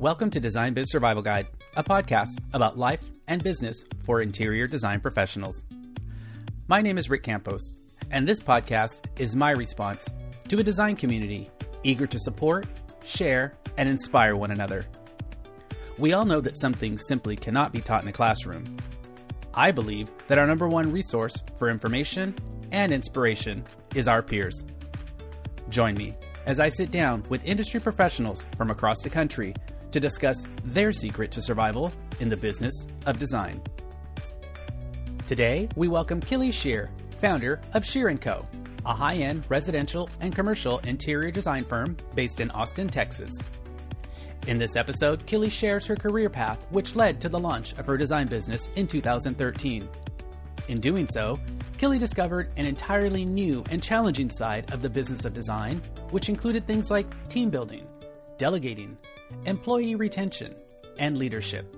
Welcome to Design Biz Survival Guide, a podcast about life and business for interior design professionals. My name is Rick Campos, and this podcast is my response to a design community eager to support, share, and inspire one another. We all know that some things simply cannot be taught in a classroom. I believe that our number one resource for information and inspiration is our peers. Join me as I sit down with industry professionals from across the country to discuss their secret to survival in the business of design. Today, we welcome Killy Scheer, founder of Scheer & Co., a high-end residential and commercial interior design firm based in Austin, Texas. In this episode, Killy shares her career path, which led to the launch of her design business in 2013. In doing so, Killy discovered an entirely new and challenging side of the business of design, which included things like team building, delegating, employee retention, and leadership.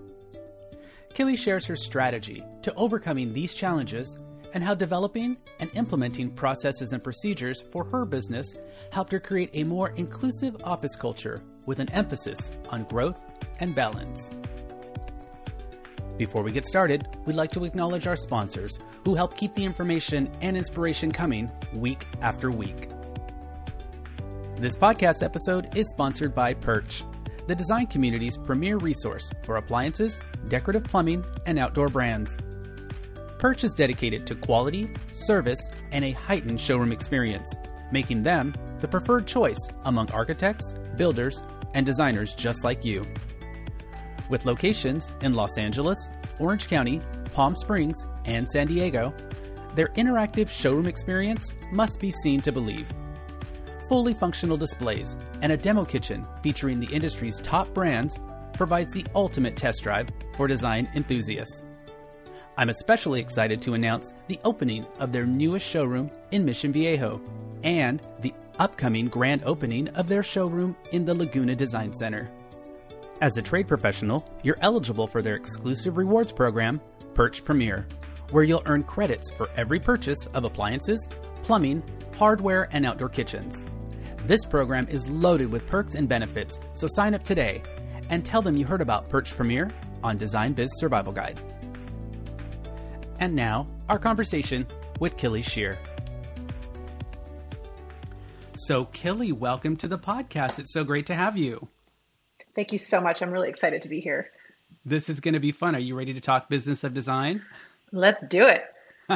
Killy shares her strategy to overcoming these challenges and how developing and implementing processes and procedures for her business helped her create a more inclusive office culture with an emphasis on growth and balance. Before we get started, we'd like to acknowledge our sponsors who help keep the information and inspiration coming week after week. This podcast episode is sponsored by Perch, the design community's premier resource for appliances, decorative plumbing, and outdoor brands. Perch is dedicated to quality, service, and a heightened showroom experience, making them the preferred choice among architects, builders, and designers just like you. With locations in Los Angeles, Orange County, Palm Springs, and San Diego, their interactive showroom experience must be seen to believe. Fully functional displays and a demo kitchen featuring the industry's top brands provides the ultimate test drive for design enthusiasts. I'm especially excited to announce the opening of their newest showroom in Mission Viejo and the upcoming grand opening of their showroom in the Laguna Design Center. As a trade professional, you're eligible for their exclusive rewards program, Perch Premier, where you'll earn credits for every purchase of appliances, plumbing, hardware, and outdoor kitchens. This program is loaded with perks and benefits, so sign up today and tell them you heard about Perch Premier on Design Biz Survival Guide. And now, our conversation with Killy Scheer. So, Killy, welcome to the podcast. It's so great to have you. Thank you so much. I'm really excited to be here. This is going to be fun. Are you ready to talk business of design? Let's do it.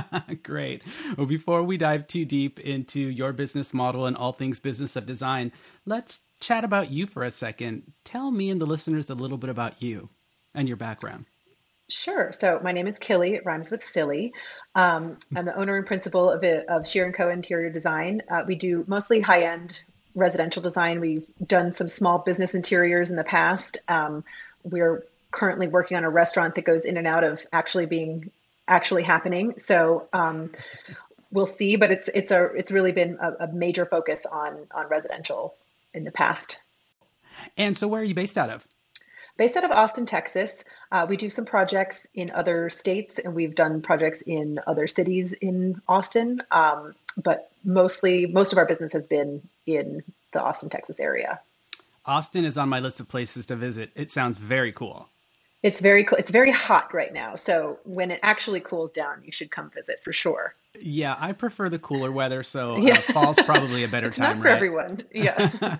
Great. Well, before we dive too deep into your business model and all things business of design, let's chat about you for a second. Tell me and the listeners a little bit about you and your background. Sure. So my name is Killy. It rhymes with silly. Um, I'm the owner and principal of, it, of Scheer & Co. Interior Design. Uh, we do mostly high-end residential design. We've done some small business interiors in the past. Um, we're currently working on a restaurant that goes in and out of actually being actually happening. So um, we'll see, but it's it's a it's really been a, a, major focus on on residential in the past. And so, where are you based out of? Based out of Austin, Texas. Uh, we do some projects in other states, and we've done projects in other cities in Austin. Um, but mostly, most of our business has been in the Austin, Texas area. Austin is on my list of places to visit. It sounds very cool. It's very cool. It's very hot right now. So when it actually cools down, you should come visit for sure. Yeah, I prefer the cooler weather, so uh, fall's probably a better time. Not for right? everyone. Yeah.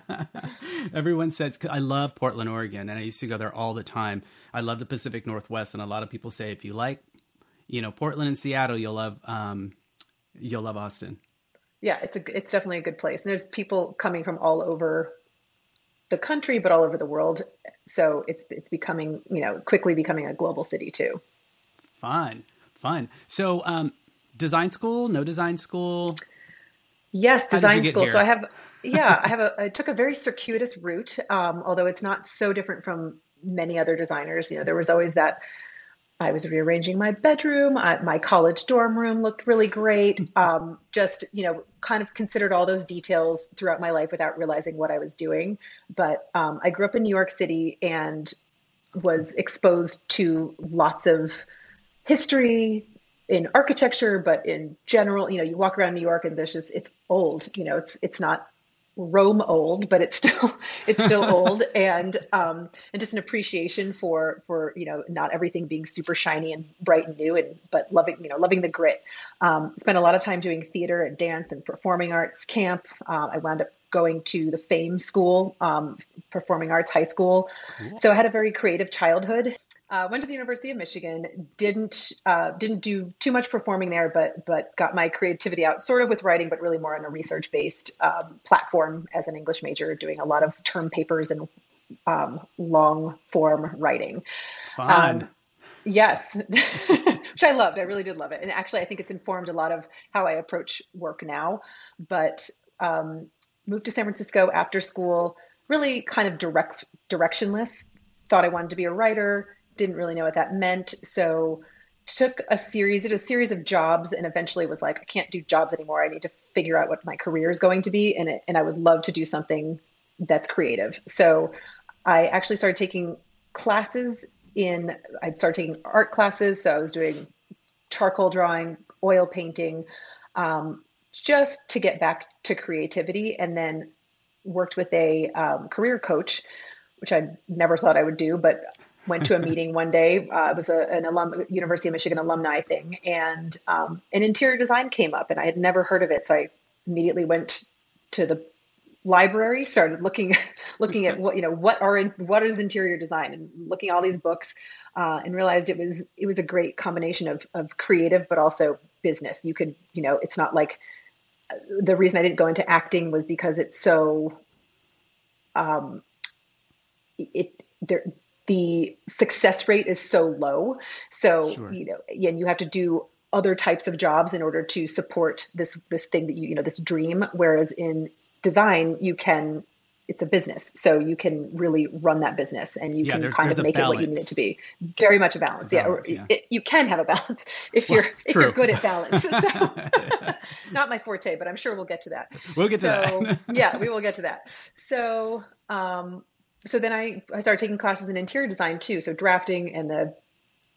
everyone says I love Portland, Oregon, and I used to go there all the time. I love the Pacific Northwest, and a lot of people say if you like, you know, Portland and Seattle, you'll love um, you'll love Austin. Yeah, it's a it's definitely a good place, and there's people coming from all over the country, but all over the world. So it's it's becoming you know quickly becoming a global city too. Fun, fun. So um, design school, no design school. Yes, design school. Here? So I have yeah, I have a I took a very circuitous route, um, although it's not so different from many other designers. You know, there was always that I was rearranging my bedroom. I, my college dorm room looked really great. Um, just, you know, kind of considered all those details throughout my life without realizing what I was doing. But um, I grew up in New York City and was exposed to lots of history in architecture, but in general, you know, you walk around New York and there's just, it's old, you know, it's, it's not Rome old, but it's still it's still old, and um, and just an appreciation for for you know not everything being super shiny and bright and new, and but loving you know loving the grit. Um, spent a lot of time doing theater and dance and performing arts camp. Uh, I wound up going to the Fame School, um, Performing Arts High School. So I had a very creative childhood uh, went to the University of Michigan. Didn't uh, didn't do too much performing there, but but got my creativity out sort of with writing, but really more on a research based um, platform as an English major, doing a lot of term papers and um, long form writing. Fun. Um, yes, which I loved. I really did love it, and actually, I think it's informed a lot of how I approach work now. But um, moved to San Francisco after school, really kind of direct directionless. Thought I wanted to be a writer didn't really know what that meant. So took a series, did a series of jobs, and eventually was like, I can't do jobs anymore. I need to figure out what my career is going to be, and it, and I would love to do something that's creative. So I actually started taking classes in. I'd start taking art classes, so I was doing charcoal drawing, oil painting, um, just to get back to creativity, and then worked with a um, career coach, which I never thought I would do, but went to a meeting one day. Uh, it was a, an alum, University of Michigan alumni thing, and um, an interior design came up, and I had never heard of it. So I immediately went to the library, started looking looking at what you know what are in, what is interior design, and looking at all these books, uh, and realized it was it was a great combination of of creative but also business. You could you know it's not like the reason I didn't go into acting was because it's so um, it there the success rate is so low. So, sure. you know, and you have to do other types of jobs in order to support this this thing that you you know this dream. Whereas in design you can it's a business. So you can really run that business and you yeah, can kind of make it what you need it to be. Very much a balance, a balance yeah, yeah. It, you can have a balance if well, you're if you're good at balance. So, not my forte but i'm sure we'll get to that. We'll get to so, that. yeah we will get to that. So um, so then I, I started taking classes in interior design too. So drafting and the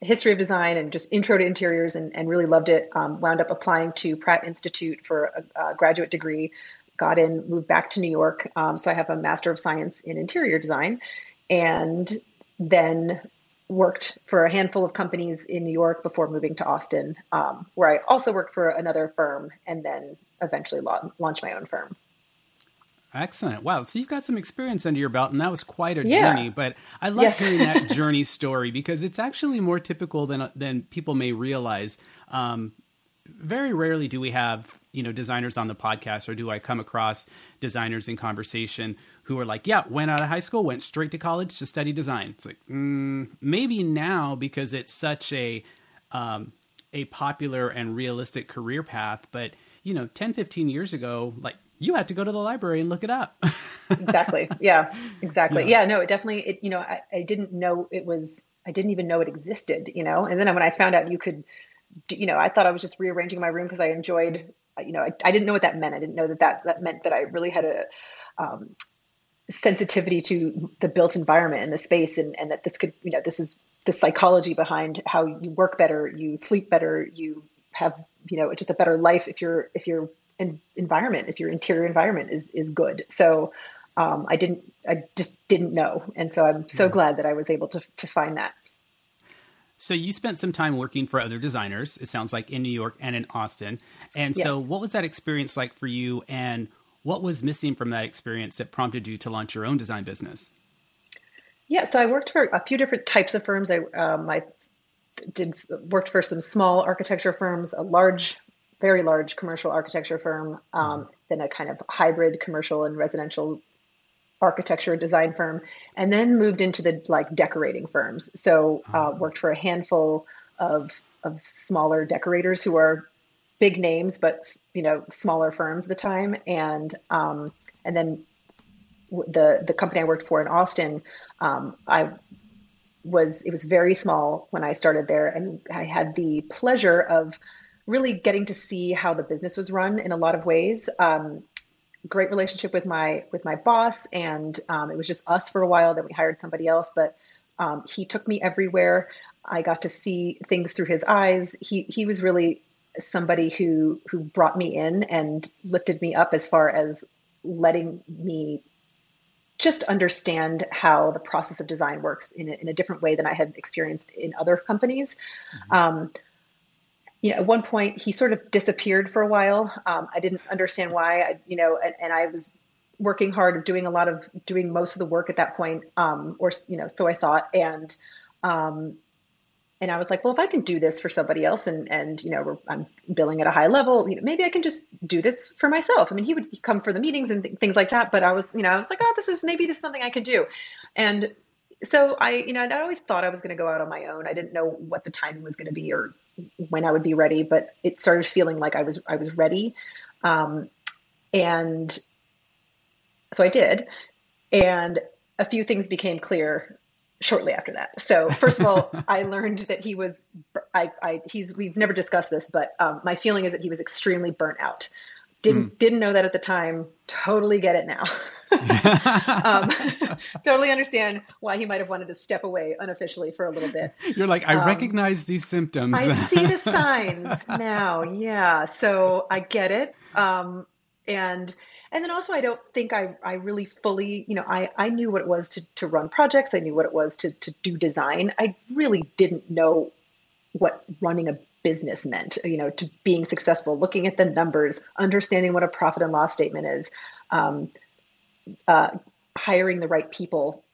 history of design and just intro to interiors and, and really loved it. Um, wound up applying to Pratt Institute for a, a, graduate degree, got in, moved back to New York. Um, so I have a Master of Science in Interior Design and then worked for a handful of companies in New York before moving to Austin, um, where I also worked for another firm and then eventually launched my own firm. Excellent. Wow. So you've got some experience under your belt, and that was quite a yeah. journey. But I love yes. hearing that journey story because it's actually more typical than than people may realize. Um, very rarely do we have you know designers on the podcast, or do I come across designers in conversation who are like, "Yeah, went out of high school, went straight to college to study design." It's like mm, maybe now because it's such a um, a popular and realistic career path, but you know, 10, 15 years ago, like you had to go to the library and look it up. exactly. Yeah, exactly. Yeah. yeah, no, it definitely, it, you know, I, I didn't know it was, I didn't even know it existed, you know? And then when I found out you could, you know, I thought I was just rearranging my room because I enjoyed, you know, I, I, didn't know what that meant. I didn't know that that, that meant that I really had a, um, sensitivity to the built environment and the space and, and that this could, you know, this is the psychology behind how you work better, you sleep better, you have, you know, just a better life if you're, if you're environment, if your interior environment is is good. So um, I didn't, I just didn't know, and so I'm so glad that I was able to to find that. So you spent some time working for other designers. It sounds like in New York and in Austin. And yes. so, what was that experience like for you? And what was missing from that experience that prompted you to launch your own design business? Yeah, so I worked for a few different types of firms. I um, I did worked for some small architecture firms, a large very large commercial architecture firm, um, mm-hmm. then a kind of hybrid commercial and residential architecture design firm, and then moved into the like decorating firms. So uh, mm-hmm. worked for a handful of of smaller decorators who are big names, but you know smaller firms at the time, and um, and then the the company I worked for in Austin, um, I was it was very small when I started there, and I had the pleasure of really getting to see how the business was run in a lot of ways. Um, great relationship with my with my boss, and um, it was just us for a while. Then we hired somebody else, but um, he took me everywhere. I got to see things through his eyes. He he was really somebody who who brought me in and lifted me up as far as letting me just understand how the process of design works in a, in a different way than I had experienced in other companies. Mm-hmm. Um, you know, at one point he sort of disappeared for a while. Um, I didn't understand why. I, you know, and, and, I was working hard, doing a lot of doing most of the work at that point, um, or you know, so I thought, and um, and I was like, well, if I can do this for somebody else, and and you know, I'm billing at a high level, you know, maybe I can just do this for myself. I mean, he would come for the meetings and th- things like that, but I was, you know, I was like, oh, this is maybe this is something I could do, and so I, you know, I always thought I was going to go out on my own. I didn't know what the timing was going to be or when I would be ready, but it started feeling like I was I was ready, um, and so I did, and a few things became clear shortly after that. So first of all, I learned that he was, I, I, he's, we've never discussed this, but um, my feeling is that he was extremely burnt out. Didn't, mm. didn't know that at the time. Totally get it now. um, totally understand why he might have wanted to step away unofficially for a little bit. You're like, I um, recognize these symptoms. I see the signs now. Yeah. So I get it. Um, and, and then also I don't think I, I really fully, you know, I, I knew what it was to, to run projects. I knew what it was to, to do design. I really didn't know what running a business meant, you know, to being successful, looking at the numbers, understanding what a profit and loss statement is, um, uh, hiring the right people,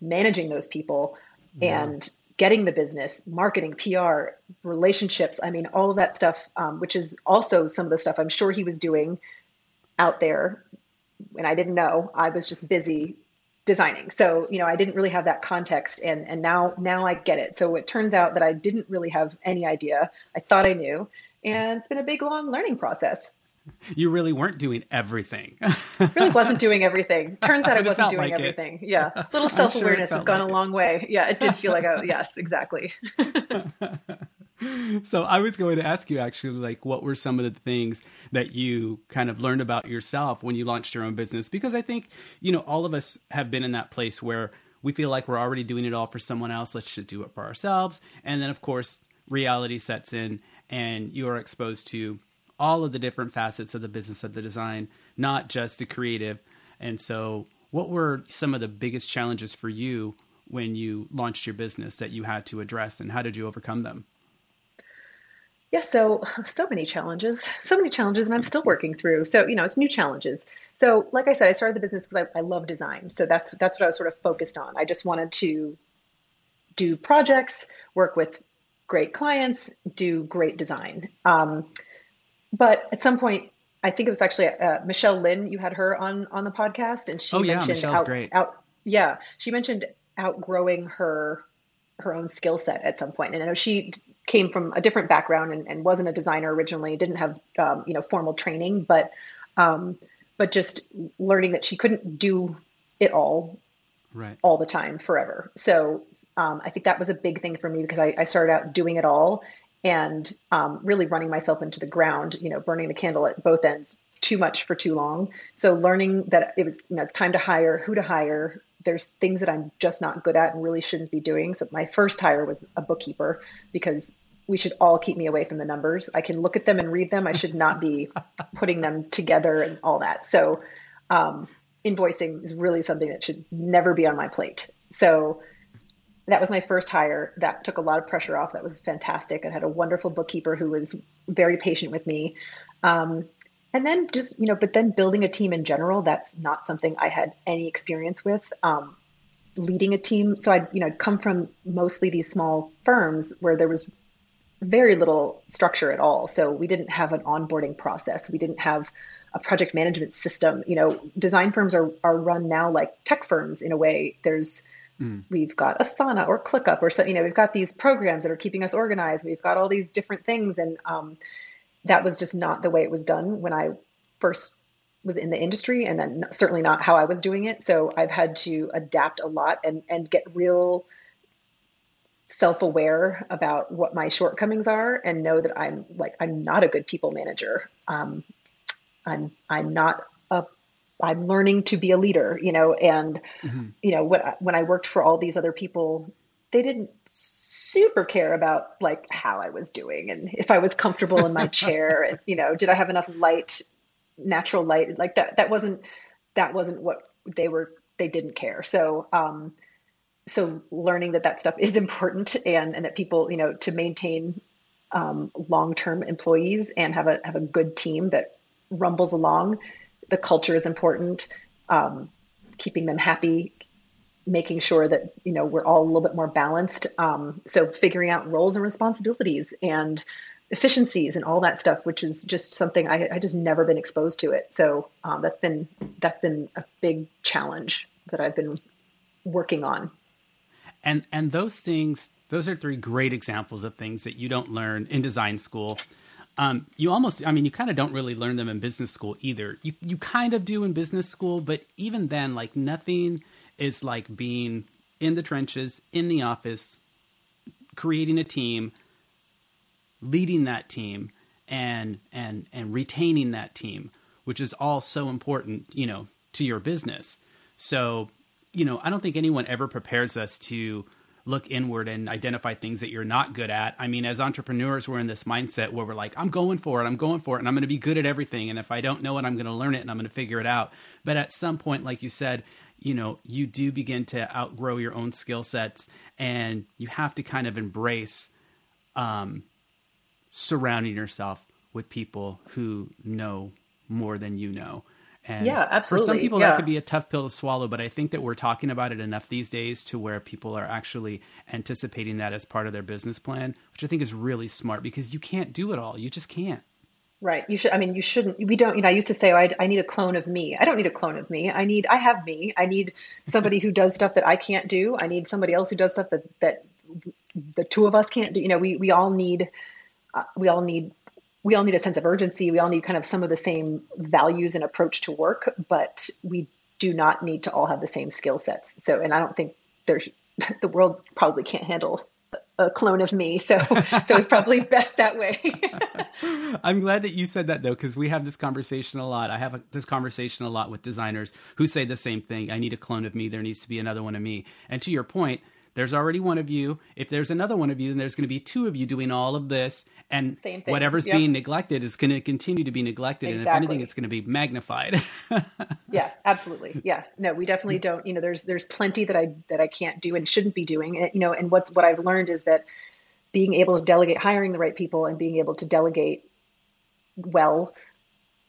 managing those people, yeah. and getting the business, marketing, PR, relationships. I mean, all of that stuff, um, which is also some of the stuff I'm sure he was doing out there and I didn't know. I was just busy designing. So, you know, I didn't really have that context and and now now I get it. So it turns out that I didn't really have any idea. I thought I knew. And it's been a big long learning process. You really weren't doing everything. really wasn't doing everything. Turns out I wasn't doing like everything. It. Yeah. A little self-awareness sure has gone like a long way. Yeah, it did feel like a yes, exactly. so I was going to ask you actually, like, what were some of the things that you kind of learned about yourself when you launched your own business? Because I think, you know, all of us have been in that place where we feel like we're already doing it all for someone else. Let's just do it for ourselves. And then, of course, reality sets in and you are exposed to all of the different facets of the business of the design, not just the creative. And so, what were some of the biggest challenges for you when you launched your business that you had to address, and how did you overcome them? yeah, so so many challenges, so many challenges, and I'm still working through. So you know, it's new challenges. So like I said, I started the business because I, I love design. So that's that's what I was sort of focused on. I just wanted to do projects, work with great clients, do great design. Um, but at some point, I think it was actually uh, Michelle Lynn. You had her on on the podcast, and she oh, yeah, mentioned Michelle's out, great. out. Yeah, she mentioned outgrowing her her own skill set at some point. And I know she came from a different background and, and wasn't a designer originally, didn't have um, you know formal training, but um, but just learning that she couldn't do it all right. all the time forever. So um, I think that was a big thing for me because I, I started out doing it all and um, really running myself into the ground, you know, burning the candle at both ends too much for too long. So learning that it was, you know, it's time to hire, who to hire, there's things that I'm just not good at and really shouldn't be doing. So my first hire was a bookkeeper because we should all keep me away from the numbers. I can look at them and read them. I should not be putting them together and all that. So um, invoicing is really something that should never be on my plate. So that was my first hire. That took a lot of pressure off. That was fantastic. I had a wonderful bookkeeper who was very patient with me. Um, and then just you know but then building a team in general that's not something i had any experience with um, leading a team so i you know come from mostly these small firms where there was very little structure at all so we didn't have an onboarding process we didn't have a project management system you know design firms are, are run now like tech firms in a way there's mm. we've got asana or clickup or so you know we've got these programs that are keeping us organized we've got all these different things and um, that was just not the way it was done when I first was in the industry and then certainly not how I was doing it. So I've had to adapt a lot and, and get real self-aware about what my shortcomings are and know that I'm like, I'm not a good people manager. Um, I'm, I'm not a, I'm learning to be a leader, you know, and, mm-hmm. you know, when I, when I worked for all these other people, they didn't super care about like how I was doing and if I was comfortable in my chair and you know did I have enough light natural light like that that wasn't that wasn't what they were they didn't care so um so learning that that stuff is important and and that people you know to maintain um, long-term employees and have a have a good team that rumbles along the culture is important um, keeping them happy making sure that you know we're all a little bit more balanced. Um, so figuring out roles and responsibilities and efficiencies and all that stuff which is just something i, I just never been exposed to it. So um, that's been that's been a big challenge that i've been working on. And and those things those are three great examples of things that you don't learn in design school um, you almost i mean you kind of don't really learn them in business school either. You you kind of do in business school but even then like nothing is like being in the trenches in the office creating a team leading that team and and and retaining that team which is all so important you know to your business. So you know i don't think anyone ever prepares us to look inward and identify things that you're not good at i mean as entrepreneurs we're in this mindset where we're like i'm going for it i'm going for it and i'm going to be good at everything and if i don't know it i'm going to learn it and i'm going to figure it out but at some point like you said you know you do begin to outgrow your own skill sets and you have to kind of embrace um, surrounding yourself with people who know more than you know. And yeah, absolutely. For some people, yeah. that could be a tough pill to swallow, but I think that we're talking about it enough these days to where people are actually anticipating that as part of their business plan, which I think is really smart because you can't do it all. You just can't. Right. You should, I mean, you shouldn't, we don't, you know, I used to say, oh, I, I need a clone of me. I don't need a clone of me. I need, I have me. I need somebody who does stuff that I can't do. I need somebody else who does stuff that, that the two of us can't do. You know, we, we all need uh, we all need we all need a sense of urgency. We all need kind of some of the same values and approach to work, but we do not need to all have the same skill sets. So, and I don't think there's the world probably can't handle a clone of me. So, so it's probably best that way. I'm glad that you said that though, because we have this conversation a lot. I have a, this conversation a lot with designers who say the same thing. I need a clone of me. There needs to be another one of me. And to your point, there's already one of you. If there's another one of you, then there's going to be two of you doing all of this. And whatever's yep. being neglected is going to continue to be neglected. Exactly. And if anything, it's going to be magnified. yeah, absolutely. Yeah. No, we definitely don't, you know, there's, there's plenty that I, that I can't do and shouldn't be doing. And, you know, and what's, what I've learned is that being able to delegate, hiring the right people and being able to delegate well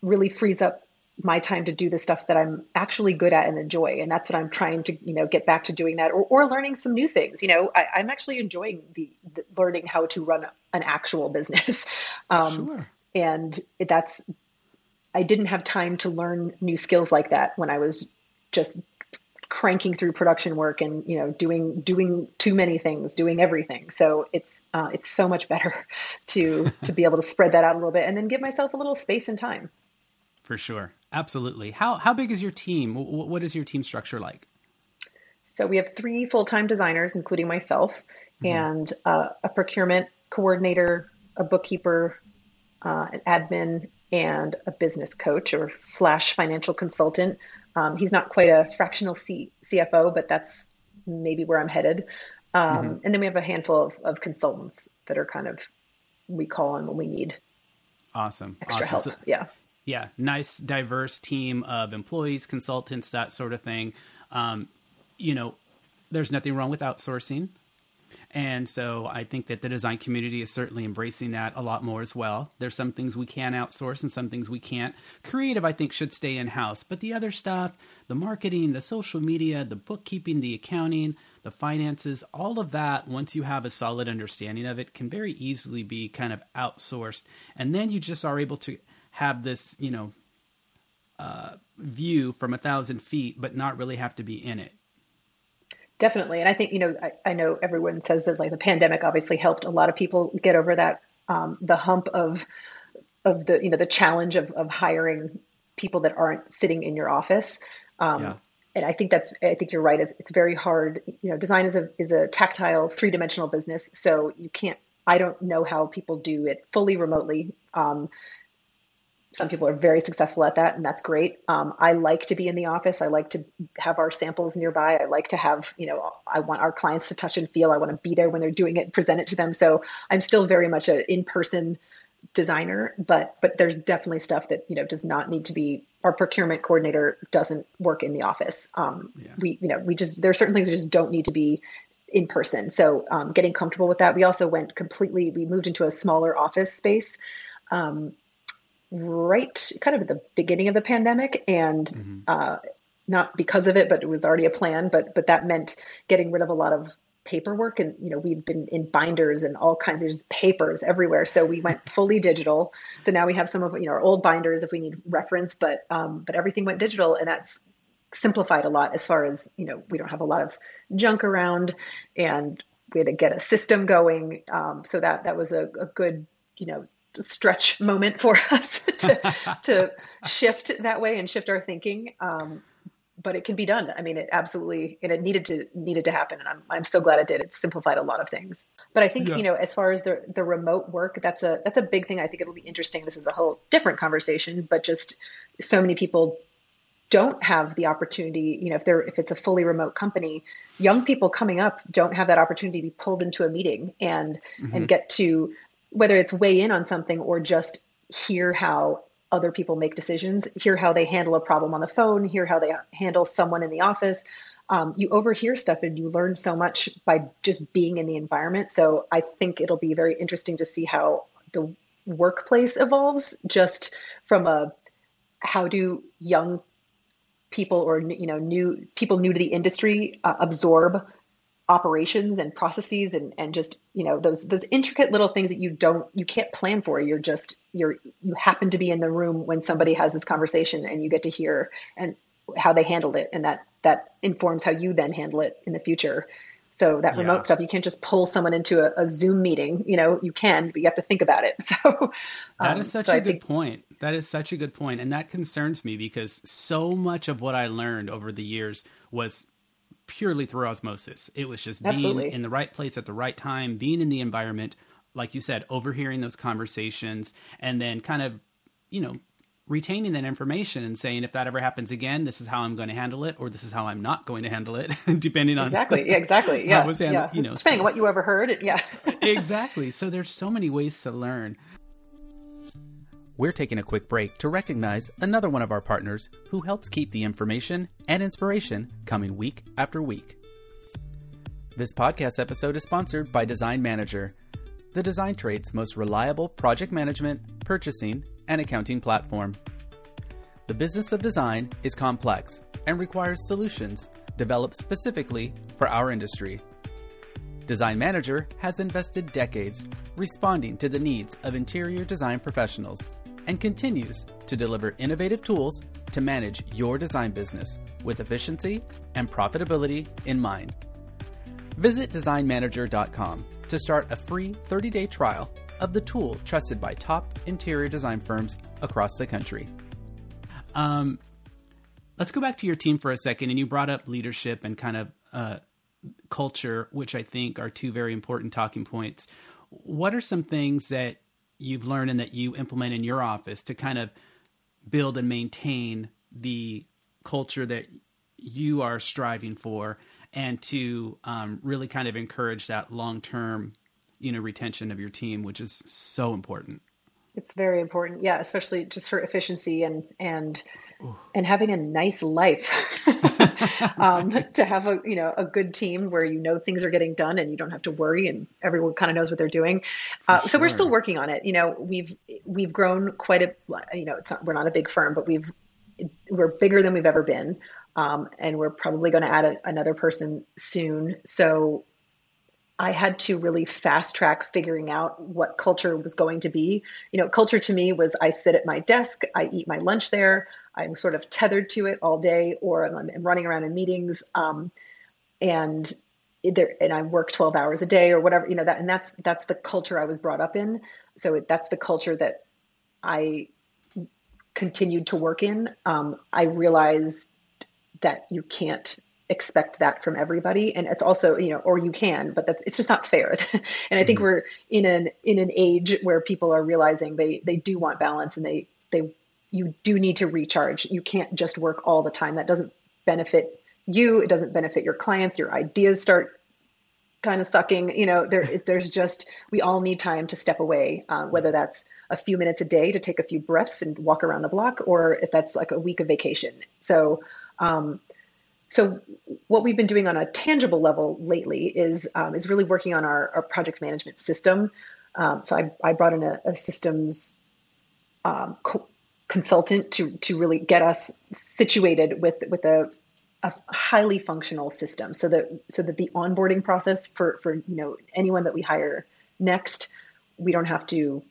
really frees up my time to do the stuff that I'm actually good at and enjoy. And that's what I'm trying to, you know, get back to doing that or, or learning some new things. You know, I, am actually enjoying the, the, learning how to run an actual business. Um, sure. And that's, I didn't have time to learn new skills like that when I was just cranking through production work and you know doing doing too many things doing everything so it's uh, it's so much better to to be able to spread that out a little bit and then give myself a little space and time for sure Absolutely. How how big is your team? What is your team structure like? So we have three full time designers, including myself, mm-hmm. and uh, a procurement coordinator, a bookkeeper, uh, an admin, and a business coach or slash financial consultant. Um, he's not quite a fractional C- CFO, but that's maybe where I'm headed. Um, mm-hmm. And then we have a handful of, of, consultants that are kind of we call on when we need awesome extra awesome. help. So, yeah yeah, nice diverse team of employees, consultants, that sort of thing. Um, you know, there's nothing wrong with outsourcing. And so I think that the design community is certainly embracing that a lot more as well. There's some things we can outsource and some things we can't. Creative, I think, should stay in house. But the other stuff, the marketing, the social media, the bookkeeping, the accounting, the finances, all of that, once you have a solid understanding of it, can very easily be kind of outsourced. And then you just are able to have this, you know, uh, view from a thousand feet, but not really have to be in it. Definitely. And I think, you know, I, I know everyone says that like the pandemic obviously helped a lot of people get over that, um, the hump of, of the, you know, the challenge of, of hiring people that aren't sitting in your office. Um, yeah. And I think that's, I think you're right. It's, it's very hard. You know, design is a, is a tactile three dimensional business. So you can't, I don't know how people do it fully remotely. Um, some people are very successful at that and that's great um, i like to be in the office i like to have our samples nearby i like to have you know i want our clients to touch and feel i want to be there when they're doing it and present it to them so i'm still very much an in-person designer, but but there's definitely stuff that you know does not need to be. Our procurement coordinator doesn't work in the office. Um, yeah. We you know we just there are certain things that just don't need to be in person. So um, getting comfortable with that. We also went completely. We moved into a smaller office space. Um, right kind of at the beginning of the pandemic and mm-hmm. uh, not because of it but it was already a plan but but that meant getting rid of a lot of paperwork and you know we've been in binders and all kinds of just papers everywhere. So we went fully digital. So now we have some of you know our old binders if we need reference but um, but everything went digital and that's simplified a lot as far as you know we don't have a lot of junk around and we had to get a system going. Um, so that that was a, a good you know stretch moment for us to, to shift that way and shift our thinking um, but it can be done. I mean, it absolutely and it needed to needed to happen, and I'm I'm so glad it did. It simplified a lot of things. But I think yeah. you know, as far as the the remote work, that's a that's a big thing. I think it'll be interesting. This is a whole different conversation, but just so many people don't have the opportunity. You know, if they're if it's a fully remote company, young people coming up don't have that opportunity to be pulled into a meeting and mm-hmm. and get to whether it's weigh in on something or just hear how other people make decisions, hear how they handle a problem on the phone, hear how they handle someone in the office. Um, you overhear stuff and you learn so much by just being in the environment. So I think it'll be very interesting to see how the workplace evolves just from a how do young people or you know new people new to the industry uh, absorb operations and processes and and just you know those those intricate little things that you don't you can't plan for. You're just you're you happen to be in the room when somebody has this conversation and you get to hear and how they handled it. And that that informs how you then handle it in the future. So that remote yeah. stuff you can't just pull someone into a, a, zoom meeting. You know you can but you have to think about it. So that is um, such so a I good think, point. That is such a good point. And that concerns me because so much of what i learned over the years was purely through osmosis. It was just Absolutely. being in the right place at the right time, being in the environment, like you said, overhearing those conversations, and then kind of, you know, retaining that information and saying if that ever happens again, this is how I'm going to handle it, or this is how I'm not going to handle it, depending on exactly, yeah, exactly, yeah, yeah. you know, depending so, on what you ever heard, yeah, exactly. So there's so many ways to learn. We're taking a quick break to recognize another one of our partners who helps keep the information and inspiration coming week after week. This podcast episode is sponsored by Design Manager, the design trade's most reliable project management, purchasing, and accounting platform. The business of design is complex and requires solutions developed specifically for our industry. Design Manager has invested decades responding to the needs of interior design professionals and continues to deliver innovative tools to manage your design business with efficiency and profitability in mind. Visit designmanager.com to start a free 30 day trial of the tool trusted by top interior design firms across the country. Um, let's go back to your team for a second. And you brought up leadership and kind of uh, culture, which I think are two very important talking points. What are some things that you've learned and that you implement in your office to kind of build and maintain the culture that you are striving for and to um, really kind of encourage that long-term you know retention of your team which is so important it's very important yeah especially just for efficiency and and Ooh. and having a nice life um, to have a you know a good team where you know things are getting done and you don't have to worry and everyone kind of knows what they're doing. Uh, sure. So we're still working on it. You know, we've we've grown quite a you know it's not we're not a big firm, but we've we're bigger than we've ever been, um, and we're probably going to add a, another person soon. So I had to really fast track figuring out what culture was going to be. You know, culture to me was I sit at my desk, I eat my lunch there, I'm sort of tethered to it all day, or I'm, I'm running around in meetings, um, and there, and I work 12 hours a day or whatever, you know, that, and that's, that's the culture I was brought up in. So it, that's the culture that I continued to work in. Um, I realized that you can't expect that from everybody and it's also you know or you can but that's it's just not fair and i think mm-hmm. we're in an in an age where people are realizing they they do want balance and they they you do need to recharge. You can't just work all the time. That doesn't benefit you. It doesn't benefit your clients. Your ideas start kind of sucking. You know, there there's just we all need time to step away, uh, whether that's a few minutes a day to take a few breaths and walk around the block, or if that's like a week of vacation. So. Um, so what we've been doing on a tangible level lately is um, is really working on our, our project management system. Um, so I, I brought in a, a systems um, co- consultant to to really get us situated with with a, a highly functional system, so that so that the onboarding process for for you know anyone that we hire next, we don't have to.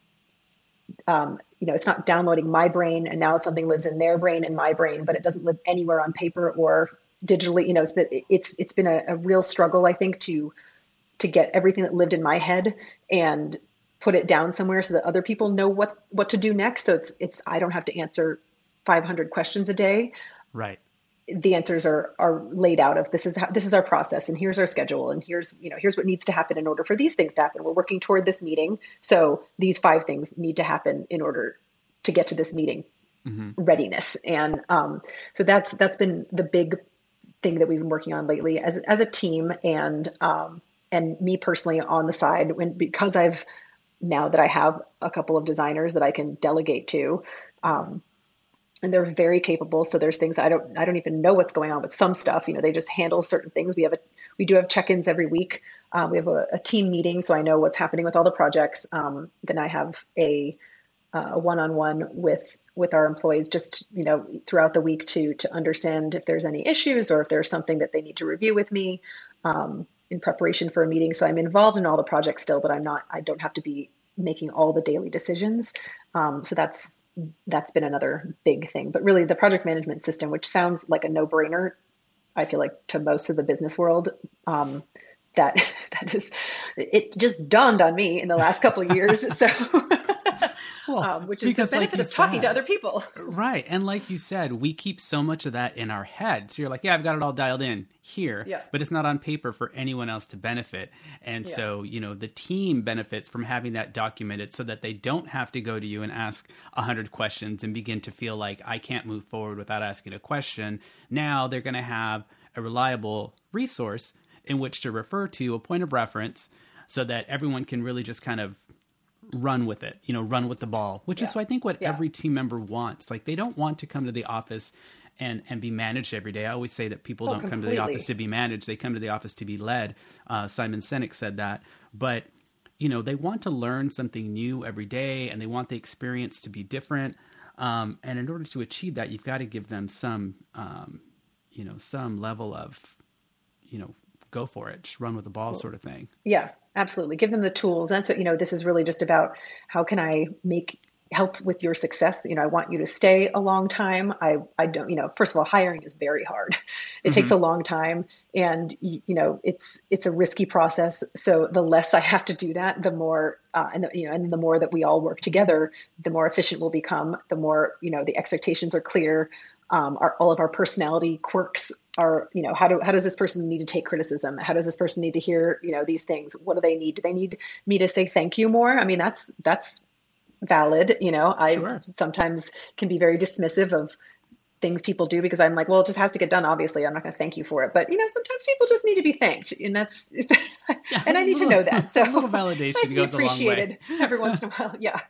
Um, you know, it's not downloading my brain and now something lives in their brain and my brain, but it doesn't live anywhere on paper or digitally. You know, that it's it's been a, a real struggle, I think, to to get everything that lived in my head and put it down somewhere so that other people know what what to do next. So it's it's i don't have to answer 500 questions a day. Right. The answers are are laid out of this is how, this is our process and here's our schedule and here's you know here's what needs to happen in order for these things to happen. We're working toward this meeting. So these five things need to happen in order to get to this meeting mm-hmm. readiness. And um, so that's that's been the big thing that we've been working on lately as as a team and um, and me personally on the side when because I've now that I have a couple of designers that I can delegate to. Um, and they're very capable. So there's things I don't I don't even know what's going on with some stuff. You know, they just handle certain things. We have a we do have check-ins every week. Uh, we have a, a, team meeting, so I know what's happening with all the projects. Um, then I have a, a one-on-one with with our employees, just you know, throughout the week to to understand if there's any issues or if there's something that they need to review with me. Um, in preparation for a meeting. So I'm involved in all the projects still, but I'm not. I don't have to be making all the daily decisions. Um, so that's that's been another big thing. But really, the project management system, which sounds like a no-brainer, I feel like to most of the business world, um, that that is it just dawned on me in the last couple of years. So well, um, which is because, the benefit like of said, talking to other people. right. And like you said, we keep so much of that in our head. So you're like, yeah, I've got it all dialed in here, yeah. but it's not on paper for anyone else to benefit. And yeah. so, you know, the team benefits from having that documented so that they don't have to go to you and ask a hundred questions and begin to feel like I can't move forward without asking a question. Now they're going to have a reliable resource in which to refer to, a point of reference, so that everyone can really just kind of run with it, you know, run with the ball, which yeah. is I think what yeah. every team member wants. Like they don't want to come to the office and and be managed every day. I always say that people oh, don't completely. come to the office to be managed; they come to the office to be led. Uh, Simon Sinek said that, but you know they want to learn something new every day, and they want the experience to be different. Um, and in order to achieve that, you've got to give them some, um, you know, some level of, you know, go for it, just run with the ball, sort of thing. Yeah, absolutely. Give them the tools. That's what you know. This is really just about how can I make help with your success. You know, I want you to stay a long time. I I don't. You know, first of all, hiring is very hard. It mm-hmm. takes a long time, and you know, it's it's a risky process. So the less I have to do that, the more uh, and the, you know, and the more that we all work together, the more efficient we'll become. The more you know, the expectations are clear. Um, our, all of our personality quirks are you know how do how does this person need to take criticism? How does this person need to hear you know these things? What do they need? Do they need me to say thank you more? I mean that's that's valid you know? I sure. sometimes can be very dismissive of things people do because i'm like well it just has to get done obviously. I'm not going to thank you for it. But you know sometimes people just need to be thanked and that's yeah, and i need little, to know that so a little validation goes appreciated a long way. every once in a while yeah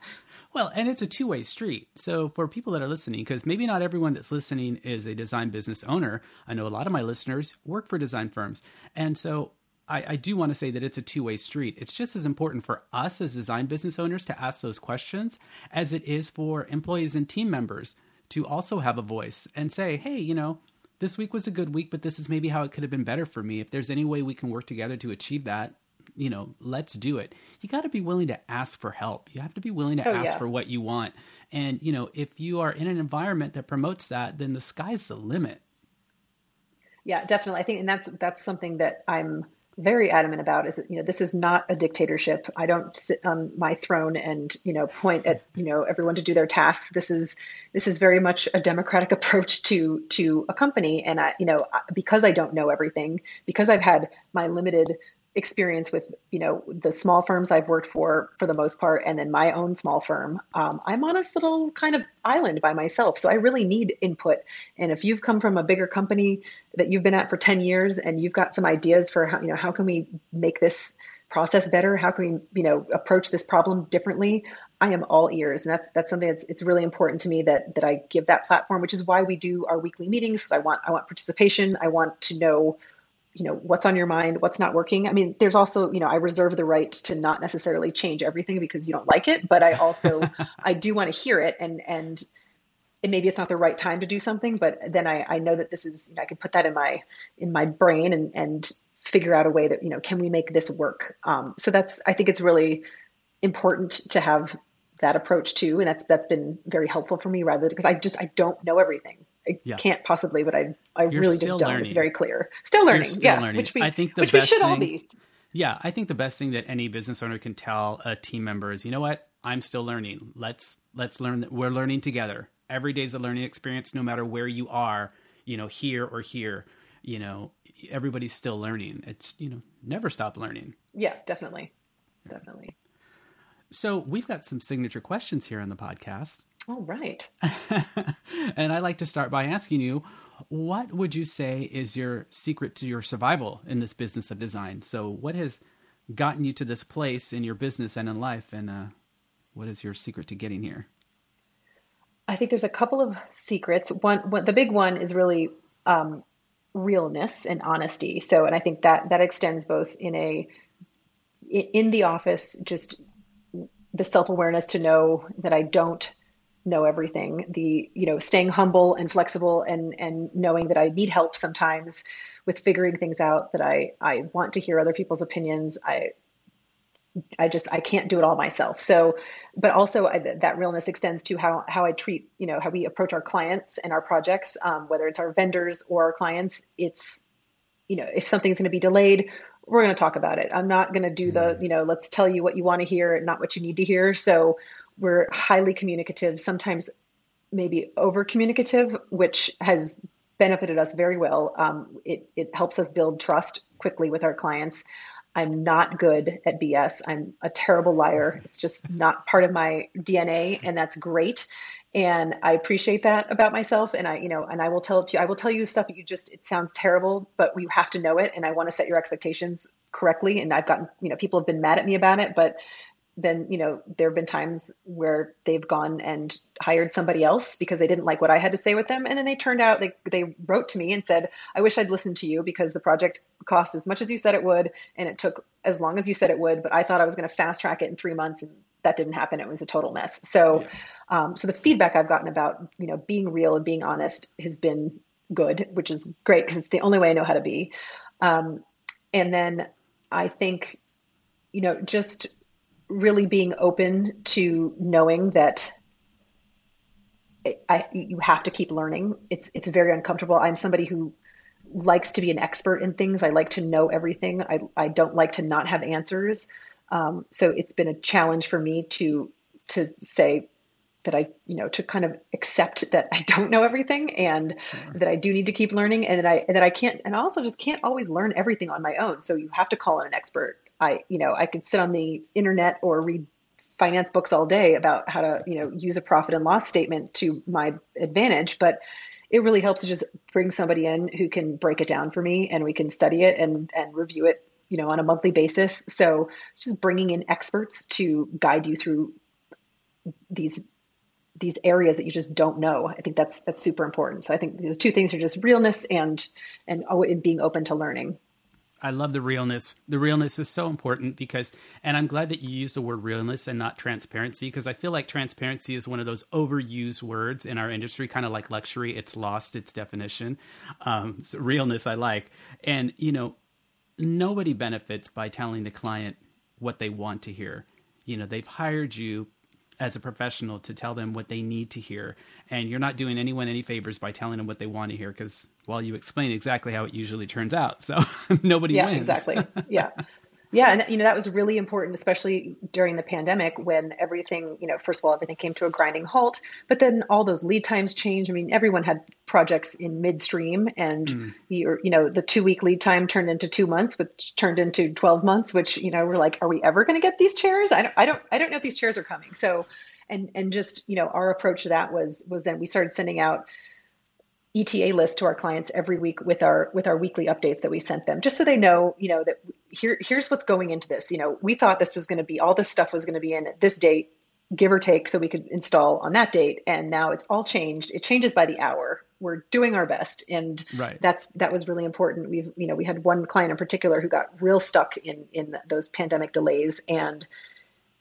well, and it's a two way street. So for people that are listening, because maybe not everyone that's listening is a design business owner, I know a lot of my listeners work for design firms. And so I, I do want to say that it's a two way street. It's just as important for us as design business owners to ask those questions as it is for employees and team members to also have a voice and say, hey, you know, this week was a good week, but this is maybe how it could have been better for me. If there's any way we can work together to achieve that, you know, let's do it. You got to be willing to ask for help. You have to be willing to oh, ask yeah. for what you want. And, you know, if you are in an environment that promotes that, then the sky's the limit. Yeah, definitely. I think, and that's, that's something that I'm very adamant about is that, you know, this is not a dictatorship. I don't sit on my throne and, you know, point at, you know, everyone to do their tasks. This is, this is very much a democratic approach to, to a company. And I, you know, because I don't know everything, because I've had my limited experience with you know the small firms I've worked for for the most part, and then my own small firm, um, I'm on this little kind of island by myself. So I really need input. And if you've come from a bigger company that you've been at for 10 years, and you've got some ideas for how you know how can we make this process better, how can we you know approach this problem differently, I am all ears, and that's that's something that's it's really important to me that that I give that platform, which is why we do our weekly meetings. I want I want participation. I want to know you know what's on your mind what's not working. I mean there's also you know i reserve the right to not necessarily change everything because you don't like it but i also i do want to hear it and and it, maybe it's not the right time to do something but then i i know that this is you know i can put that in my in my brain and and figure out a way that you know can we make this work? Um, so that's i think it's really important to have that approach too and that's that's been very helpful for me rather because i just i don't know everything I yeah. can't possibly, but I I You're really just don't. Learning. It's very clear. Still learning. Still yeah, learning. which we I think the which best we should thing, all be. Yeah, I think the best thing that any business owner can tell a team member is, you know what, I'm still learning. Let's let's learn that we're learning together. Every day is a learning experience, no matter where you are. You know, here or here. You know, everybody's still learning. It's you know, never stop learning. Yeah, definitely, definitely. So we've got some signature questions here on the podcast. All right. and I like to start by asking you, what would you say is your secret to your survival in this business of design? So, what has gotten you to this place in your business and in life, and uh, what is your secret to getting here? I think there's a couple of secrets. One, one the big one is really um, realness and honesty. So, and I think that that extends both in a in the office, just the self awareness to know that I don't know everything. The you know staying humble and flexible and and knowing that i need help sometimes with figuring things out that i i want to hear other people's opinions. I i just i can't do it all myself. So but also I, that realness extends to how how i treat you know how we approach our clients and our projects um, whether it's our vendors or our clients. It's you know if something's going to be delayed we're going to talk about it. I'm not going to do the mm-hmm. you know let's tell you what you want to hear and not what you need to hear. So we're highly communicative, sometimes maybe over communicative, which has benefited us very well. Um, it, it helps us build trust quickly with our clients. I'm not good at BS. I'm a terrible liar. It's just not part of my DNA, and that's great. And I appreciate that about myself. And I, you know, and I will tell it to you. I will tell you stuff you just. It sounds terrible, but you have to know it. And I want to set your expectations correctly. And I've gotten, you know, people have been mad at me about it, but been, you know, there have been times where they've gone and hired somebody else because they didn't like what I had to say with them. And then they turned out, they, they wrote to me and said, I wish I'd listened to you because the project cost as much as you said it would. And it took as long as you said it would, but I thought I was going to fast track it in three months. And that didn't happen. It was a total mess. So, yeah. um, so the feedback I've gotten about, you know, being real and being honest has been good, which is great because it's the only way I know how to be. Um, and then I think, you know, just really being open to knowing that I, you have to keep learning. It's it's very uncomfortable. I'm somebody who likes to be an expert in things. I like to know everything. I I don't like to not have answers. Um, so it's been a challenge for me to to say that I you know to kind of accept that I don't know everything and sure. that I do need to keep learning and that I that I can't and I also just can't always learn everything on my own. So you have to call in an expert I, you know, I could sit on the internet or read finance books all day about how to, you know, use a profit and loss statement to my advantage, but it really helps to just bring somebody in who can break it down for me and we can study it and and review it, you know, on a monthly basis. So it's just bringing in experts to guide you through these these areas that you just don't know. I think that's that's super important. So I think the two things are just realness and and, oh, being open to learning. I love the realness. The realness is so important because, and I'm glad that you use the word realness and not transparency because I feel like transparency is one of those overused words in our industry, kind of like luxury. It's lost its definition. Um, so realness, I like. And, you know, nobody benefits by telling the client what they want to hear. You know, they've hired you as a professional to tell them what they need to hear. And you're not doing anyone any favors by telling them what they want to hear because well you explain exactly how it usually turns out. So nobody yeah, wins. exactly. Yeah Yeah, and you know that was really important, especially during the pandemic when everything, you know, first of all, everything came to a grinding halt, but then all those lead times changed. I mean, everyone had projects in midstream, and mm. you you know the two week lead time turned into two months, which turned into twelve months. Which you know we're like, are we ever going to get these chairs? I don't I don't I don't know if these chairs are coming. So, and and just you know our approach to that was was then we started sending out ETA list to our clients every week with our with our weekly updates that we sent them, just so they know, you know, that here here's what's going into this. You know, we thought this was going to be all this stuff was going to be in at this date, give or take, so we could install on that date. And now it's all changed. It changes by the hour. We're doing our best, and right. that's that was really important. We've you know we had one client in particular who got real stuck in in those pandemic delays, and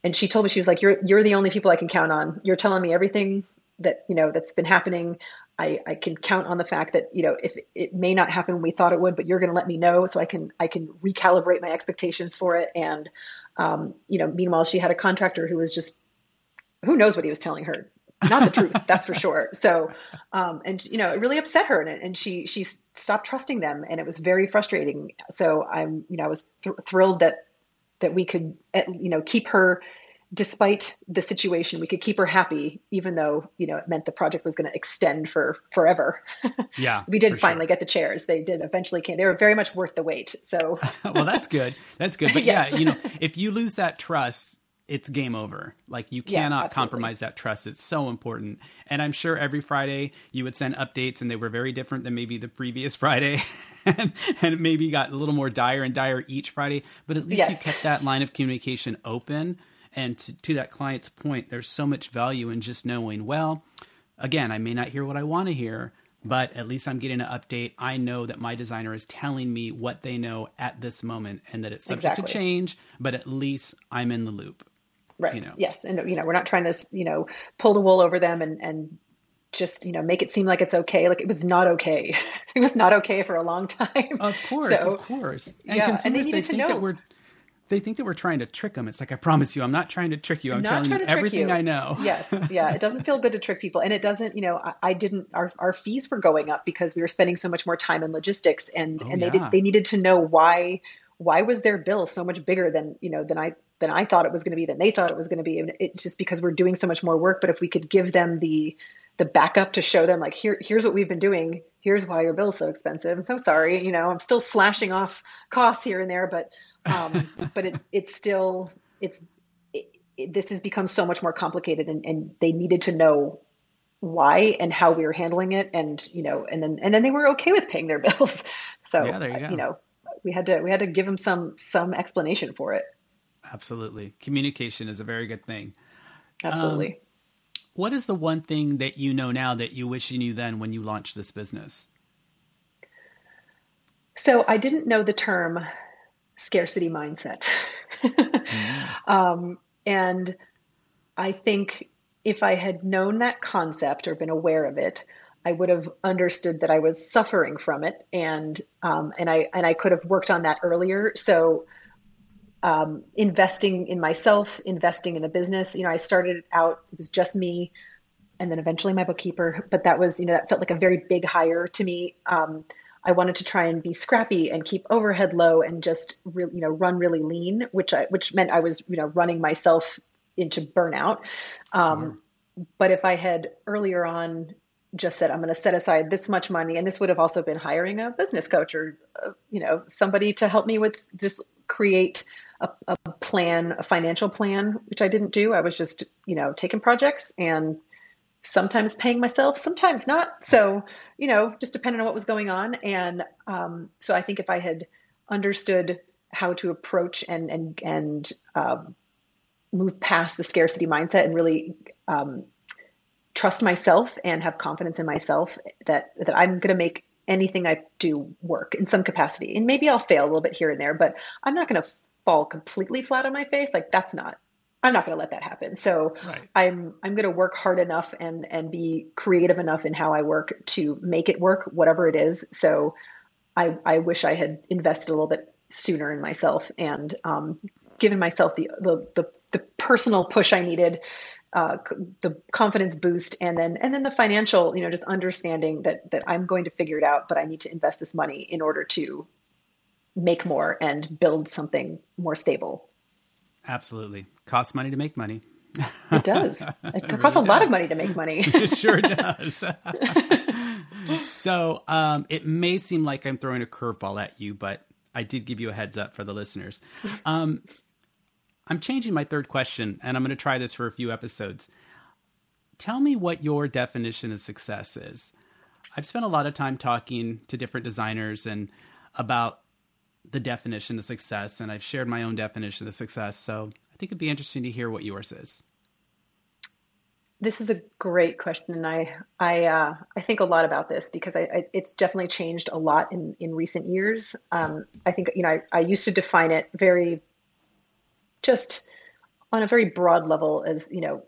and she told me she was like, "You're you're the only people I can count on. You're telling me everything that you know that's been happening I, I can count on the fact that you know if it may not happen when we thought it would, but you're going to let me know so I can I can recalibrate my expectations for it. And um, you know, meanwhile, she had a contractor who was just who knows what he was telling her, not the truth, that's for sure. So, um, and you know, it really upset her, and, and she she stopped trusting them, and it was very frustrating. So I'm you know I was th- thrilled that that we could you know keep her despite the situation, we could keep her happy, even though you know it meant the project was going to extend for forever. Yeah, we did finally sure. get the chairs. They did eventually came. They were very much worth the wait. So, well, that's good. That's good. But yes. yeah, you know, if you lose that trust, it's game over. Like you cannot yeah, compromise that trust. It's so important. And I'm sure every Friday you would send updates and they were very different than maybe the previous Friday and, and maybe got a little more dire and dire each Friday, but at least yes. you kept that line of communication open and to, to that client's point, there's so much value in just knowing, well, again, I may not hear what I want to hear, but at least I'm getting an update. I know that my designer is telling me what they know at this moment and that it's subject exactly. to change, but at least I'm in the loop. Right. You know. Yes. And you know, we're not trying to, you know, pull the wool over them and and just, you know, make it seem like it's okay. Like it was not okay. it was not okay for a long time. Of course, so, of course. And yeah, consumers and they, they think know. that we're they think that we're trying to trick them. It's like I promise you, I'm not trying to trick you. I'm, telling you everything you. I know. yes, yeah. It doesn't feel good to trick people, and it doesn't. You know, I, I, didn't. Our our fees were going up because we were spending so much more time in logistics, and oh, and they yeah. did, they needed to know why why was their bill so much bigger than you know than I than I thought it was going to be than they thought it was going to be, and it's just because we're doing so much more work. But if we could give them the the backup to show them like here here's what we've been doing here's why your bill's so expensive i'm so sorry you know i'm still slashing off costs here and there but um, but it, it's still it's it, it, this has become so much more complicated, and, and they needed to know why and how we were handling it, and you know, and then and then they were okay with paying their bills. So yeah, you, you know, we had to we had to give them some some explanation for it. Absolutely, communication is a very good thing. Absolutely. Um, what is the one thing that you know now that you wish you knew then when you launched this business? So I didn't know the term scarcity mindset. mm-hmm. um, and I think if I had known that concept or been aware of it, I would have understood that I was suffering from it, and um, and I and I could have worked on that earlier. So, um, investing in myself, investing in the business. You know, I started out; it was just me, and then eventually my bookkeeper. But that was, you know, that felt like a very big hire to me. Um, I wanted to try and be scrappy and keep overhead low and just really, you know, run really lean, which I, which meant I was, you know, running myself into burnout. Um, sure. But if I had earlier on just said, I'm going to set aside this much money, and this would have also been hiring a business coach or, uh, you know, somebody to help me with just create a, a plan, a financial plan, which I didn't do. I was just, you know, taking projects and sometimes paying myself, sometimes not. So, you know, just depending on what was going on. And um, so I think if I had understood how to approach and and and um, move past the scarcity mindset and really um, trust myself and have confidence in myself that that I'm going to make anything I do work in some capacity. And maybe I'll fail a little bit here and there, but I'm not going to fall completely flat on my face. Like that's not I'm not going to let that happen. So right. I'm I'm going to work hard enough and and be creative enough in how I work to make it work, whatever it is. So I I wish I had invested a little bit sooner in myself and um, given myself the, the the the personal push I needed, uh, the confidence boost, and then and then the financial, you know, just understanding that that I'm going to figure it out, but I need to invest this money in order to make more and build something more stable. Absolutely. Costs money to make money. It does. It, it costs really a does. lot of money to make money. it sure does. so um, it may seem like I'm throwing a curveball at you, but I did give you a heads up for the listeners. Um, I'm changing my third question, and I'm going to try this for a few episodes. Tell me what your definition of success is. I've spent a lot of time talking to different designers and about the definition of success, and I've shared my own definition of success. So I think it'd be interesting to hear what yours is. This is a great question, and I I uh, I think a lot about this because I, I, it's definitely changed a lot in in recent years. Um, I think you know I, I used to define it very just on a very broad level as you know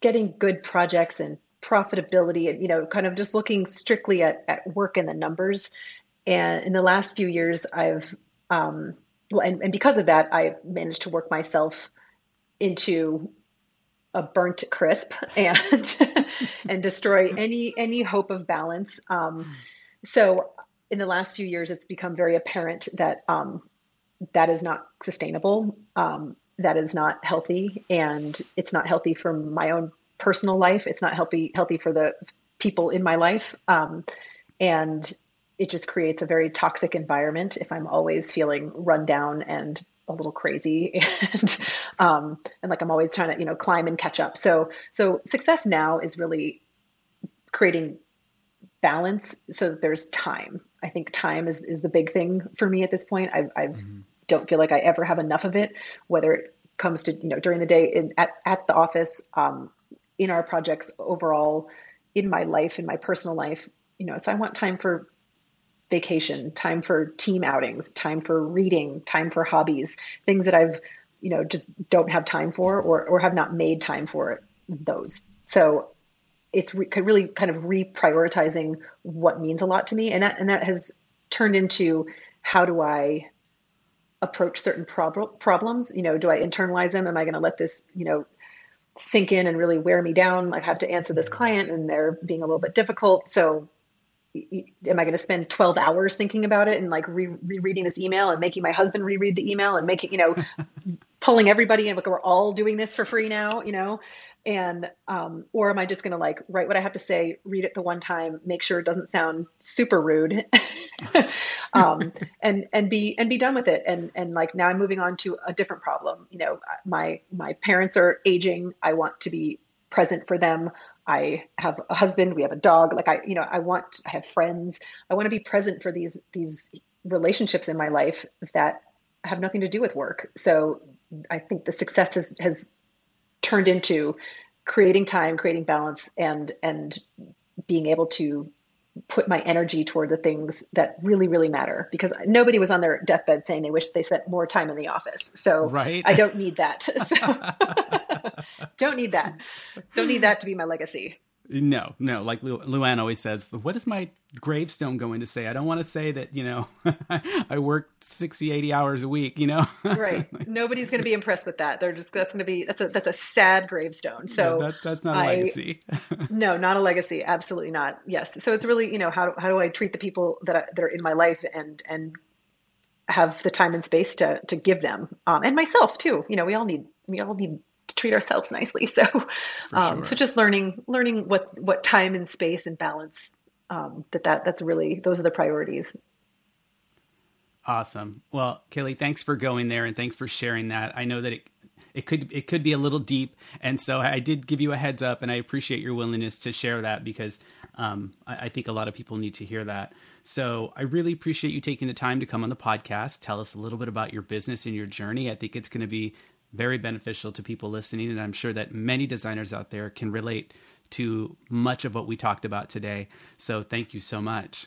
getting good projects and profitability and you know kind of just looking strictly at, at work and the numbers and in the last few years i've um, well and, and because of that i managed to work myself into a burnt crisp and and destroy any any hope of balance. Um, so in the last few years it's become very apparent that um, that is not sustainable. Um, that is not healthy and it's not healthy for my own personal life. It's not healthy healthy for the people in my life, um, and it just creates a very toxic environment if I'm always feeling run down and a little crazy and um, and like I'm always trying to you know climb and catch up. So so success now is really creating balance so that there's time. I think time is, is the big thing for me at this point. I've, I've mm-hmm. don't feel like I ever have enough of it, whether it comes to you know during the day in, at at the office, um, in our projects overall in my life, in my personal life. You know, so I want time for vacation, time for team outings, time for reading, time for hobbies, things that I've, you know, just don't have time for or, or have not made time for those. So it's re- really kind of reprioritizing what means a lot to me. And that, and that has turned into how do I approach certain prob- problems? You know, do I internalize them? Am I going to let this, you know, sink in and really wear me down. I have to answer this client and they're being a little bit difficult. So am I going to spend 12 hours thinking about it and like re- rereading this email and making my husband reread the email and making, you know, pulling everybody in, like we're all doing this for free now, you know? and um, or am i just going to like write what i have to say read it the one time make sure it doesn't sound super rude? Um, and and be and be done with it. And and like now i'm moving on to a different problem. You know my my parents are aging. I want to be present for them i have a husband we have a dog like i you know i want i have friends. I want to be present for these these relationships in my life that have nothing to do with work. So i think the success has, has turned into creating time, creating balance, and and being able to put my energy toward the things that really really matter. Because nobody was on their deathbed saying they wish they spent more time in the office. So right. i don't need that. So, don't need that don't need that to be my legacy no, no. Like Lu- Luann always says, what is my gravestone going to say? I don't want to say that, you know, I worked 60, 80 hours a week, you know? right. Nobody's going to be impressed with that. They're just, that's going to be, that's a, that's a sad gravestone. So that, that's not a I, legacy. no, not a legacy. Absolutely not. Yes. So it's really, you know, how, how do I treat the people that, I, that are in my life and, and have the time and space to, to give them. Um, and myself too. You know, we all need, we all need treat ourselves nicely. So, um, sure. so just learning, learning what, what time and space and balance, um, that, that, that's really, those are the priorities. Awesome. Well, Killy, thanks for going there and thanks for sharing that. I know that it, it could it could be a little deep, and so I did give you a heads up, and I appreciate your willingness to share that because um, I, I, think a lot of people need to hear that. So I really appreciate you taking the time to come on the podcast, tell us a little bit about your business and your journey. I think it's going to be very beneficial to people listening. And I'm sure that many designers out there can relate to much of what we talked about today. So thank you so much.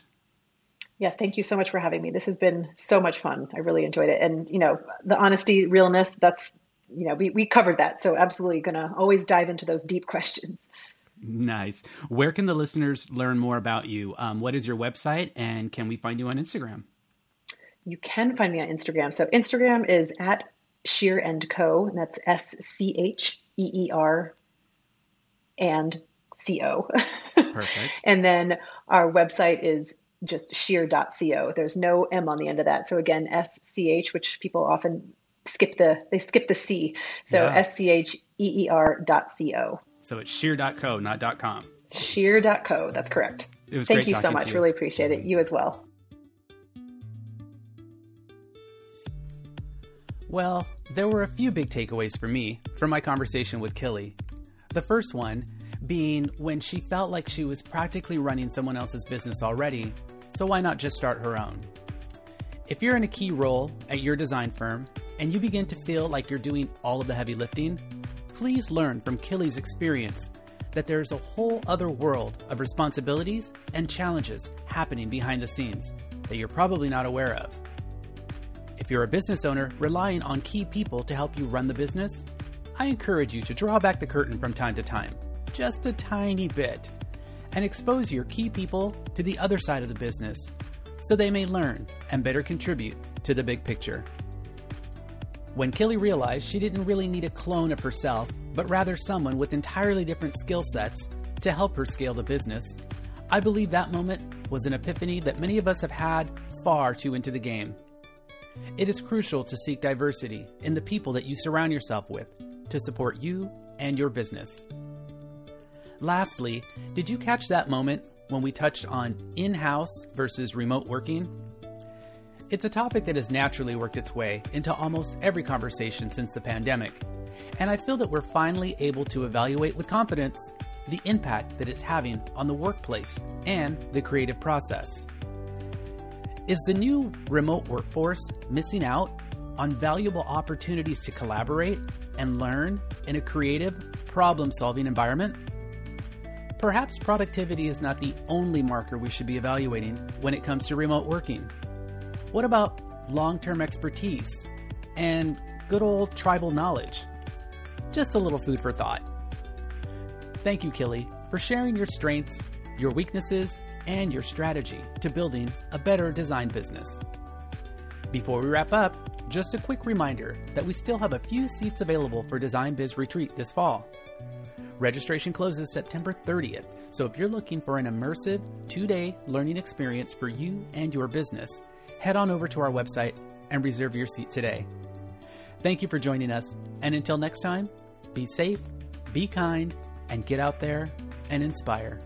Yeah, thank you so much for having me. This has been so much fun. I really enjoyed it. And, you know, the honesty, realness, that's, you know, we, we covered that. So absolutely going to always dive into those deep questions. Nice. Where can the listeners learn more about you? Um, what is your website and can we find you on Instagram? You can find me on Instagram. So Instagram is at Scheer and Co. And that's S C H E E R and C O. Perfect. and then our website is just scheer.co. There's no M on the end of that. So again, SCH, which people often skip the they skip the C. So yeah. S C H E E R dot C O. So it's scheer.co, not .com. Scheer.co, that's correct. It was Thank you so much. You. Really appreciate it. You as well. Well, there were a few big takeaways for me from my conversation with Killy. The first one being when she felt like she was practically running someone else's business already, so why not just start her own? If you're in a key role at your design firm and you begin to feel like you're doing all of the heavy lifting, please learn from Killy's experience that there's a whole other world of responsibilities and challenges happening behind the scenes that you're probably not aware of. If you're a business owner relying on key people to help you run the business, I encourage you to draw back the curtain from time to time, just a tiny bit, and expose your key people to the other side of the business so they may learn and better contribute to the big picture. When Killy realized she didn't really need a clone of herself, but rather someone with entirely different skill sets to help her scale the business, I believe that moment was an epiphany that many of us have had far too into the game. It is crucial to seek diversity in the people that you surround yourself with to support you and your business. Lastly, did you catch that moment when we touched on in house versus remote working? It's a topic that has naturally worked its way into almost every conversation since the pandemic, and I feel that we're finally able to evaluate with confidence the impact that it's having on the workplace and the creative process. Is the new remote workforce missing out on valuable opportunities to collaborate and learn in a creative, problem solving environment? Perhaps productivity is not the only marker we should be evaluating when it comes to remote working. What about long term expertise and good old tribal knowledge? Just a little food for thought. Thank you, Killy, for sharing your strengths, your weaknesses, and your strategy to building a better design business. Before we wrap up, just a quick reminder that we still have a few seats available for Design Biz Retreat this fall. Registration closes September 30th, so if you're looking for an immersive, two day learning experience for you and your business, head on over to our website and reserve your seat today. Thank you for joining us, and until next time, be safe, be kind, and get out there and inspire.